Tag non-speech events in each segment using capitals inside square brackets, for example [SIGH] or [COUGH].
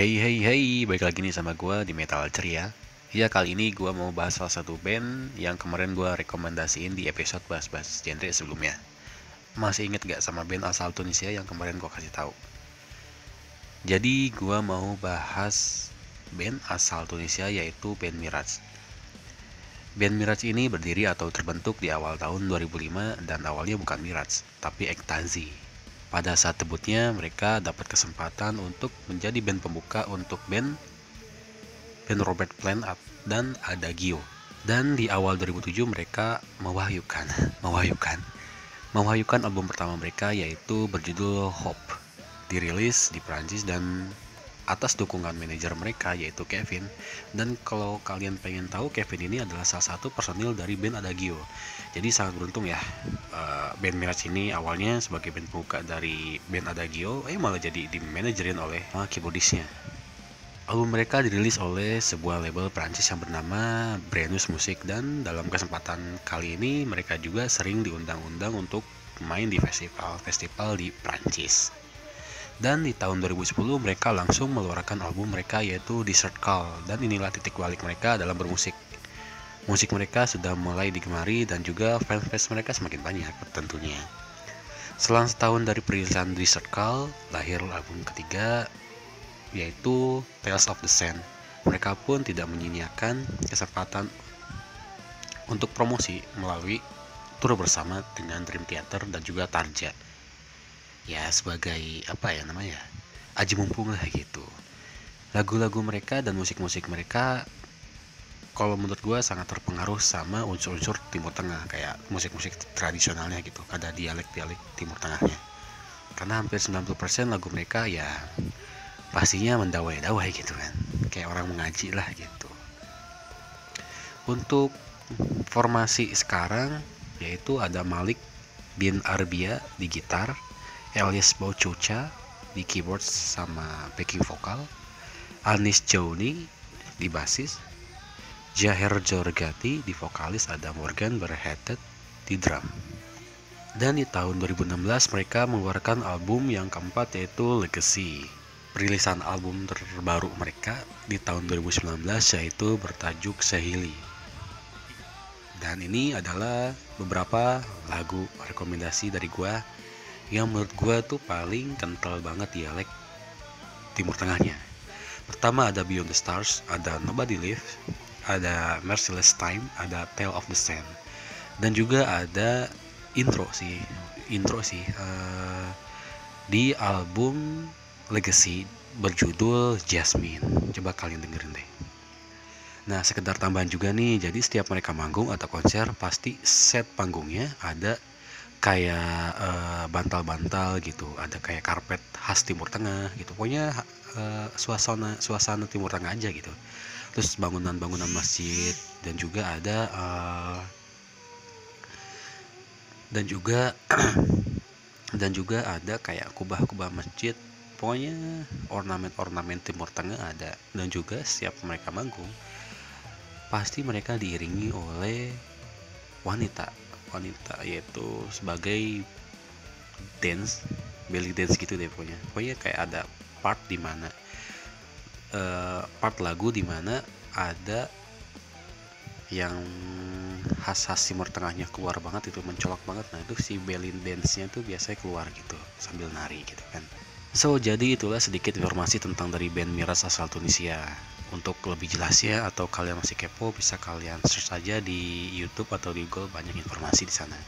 Hey hey hey, balik lagi nih sama gue di Metal Ceria. Ya kali ini gue mau bahas salah satu band yang kemarin gue rekomendasiin di episode bahas-bahas genre sebelumnya. Masih inget gak sama band asal Tunisia yang kemarin gue kasih tahu? Jadi gue mau bahas band asal Tunisia yaitu band Miraj Band Miraj ini berdiri atau terbentuk di awal tahun 2005 dan awalnya bukan Miraj, tapi Ektazi pada saat debutnya mereka dapat kesempatan untuk menjadi band pembuka untuk band band Robert Plant dan Adagio. Dan di awal 2007 mereka mewahyukan, [LAUGHS] mewahyukan, mewahyukan album pertama mereka yaitu berjudul Hope. Dirilis di Prancis dan atas dukungan manajer mereka yaitu Kevin. Dan kalau kalian pengen tahu Kevin ini adalah salah satu personil dari band Adagio. Jadi sangat beruntung ya uh, band Mirage ini awalnya sebagai band pembuka dari band Adagio eh malah jadi dimanajerin oleh uh, keyboardisnya. Album mereka dirilis oleh sebuah label Prancis yang bernama Brandus Music. Dan dalam kesempatan kali ini mereka juga sering diundang-undang untuk main di festival-festival di Prancis dan di tahun 2010 mereka langsung mengeluarkan album mereka yaitu Desert Call dan inilah titik balik mereka dalam bermusik. Musik mereka sudah mulai digemari dan juga fans-fans mereka semakin banyak tentunya. Selang setahun dari perilisan Desert Call, lahir album ketiga yaitu Tales of the Sand. Mereka pun tidak menyia-nyiakan kesempatan untuk promosi melalui tur bersama dengan Dream Theater dan juga Tarja ya sebagai apa ya namanya aji mumpung lah gitu. Lagu-lagu mereka dan musik-musik mereka kalau menurut gue sangat terpengaruh sama unsur-unsur Timur Tengah kayak musik-musik tradisionalnya gitu ada dialek-dialek Timur Tengahnya. Karena hampir 90% lagu mereka ya pastinya mendawai-dawai gitu kan kayak orang mengaji lah gitu. Untuk formasi sekarang yaitu ada Malik bin Arbia di gitar Elias Bauchocha di keyboard sama backing vokal, Anis Joni di basis, Jaher Jorgati di vokalis, ada Morgan Berheaded di drum. Dan di tahun 2016 mereka mengeluarkan album yang keempat yaitu Legacy. Perilisan album terbaru mereka di tahun 2019 yaitu bertajuk Sehili. Dan ini adalah beberapa lagu rekomendasi dari gua yang menurut gue tuh paling kental banget dialek Timur Tengahnya. Pertama ada Beyond the Stars, ada Nobody Live, ada Merciless Time, ada Tale of the Sand, dan juga ada intro sih, intro sih uh, di album Legacy berjudul Jasmine. Coba kalian dengerin deh. Nah, sekedar tambahan juga nih, jadi setiap mereka manggung atau konser pasti set panggungnya ada kayak uh, bantal-bantal gitu. Ada kayak karpet khas Timur Tengah gitu. Pokoknya uh, suasana suasana Timur Tengah aja gitu. Terus bangunan-bangunan masjid dan juga ada uh, dan juga [CLEARS THROAT] dan juga ada kayak kubah-kubah masjid. Pokoknya ornamen-ornamen Timur Tengah ada. Dan juga setiap mereka manggung pasti mereka diiringi oleh wanita wanita yaitu sebagai dance belly dance gitu deh pokoknya. Pokoknya kayak ada part di mana uh, part lagu di mana ada yang khas-khas Timur Tengahnya keluar banget itu mencolok banget. Nah itu si belly dance-nya tuh biasanya keluar gitu sambil nari gitu kan. So jadi itulah sedikit informasi tentang dari band Miras asal Tunisia untuk lebih jelasnya atau kalian masih kepo bisa kalian search aja di YouTube atau di Google banyak informasi di sana.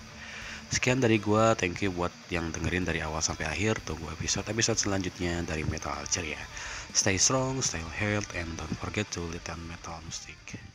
Sekian dari gua, thank you buat yang dengerin dari awal sampai akhir. Tunggu episode-episode selanjutnya dari Metal Ceria. Stay strong, stay healthy, and don't forget to listen metal music.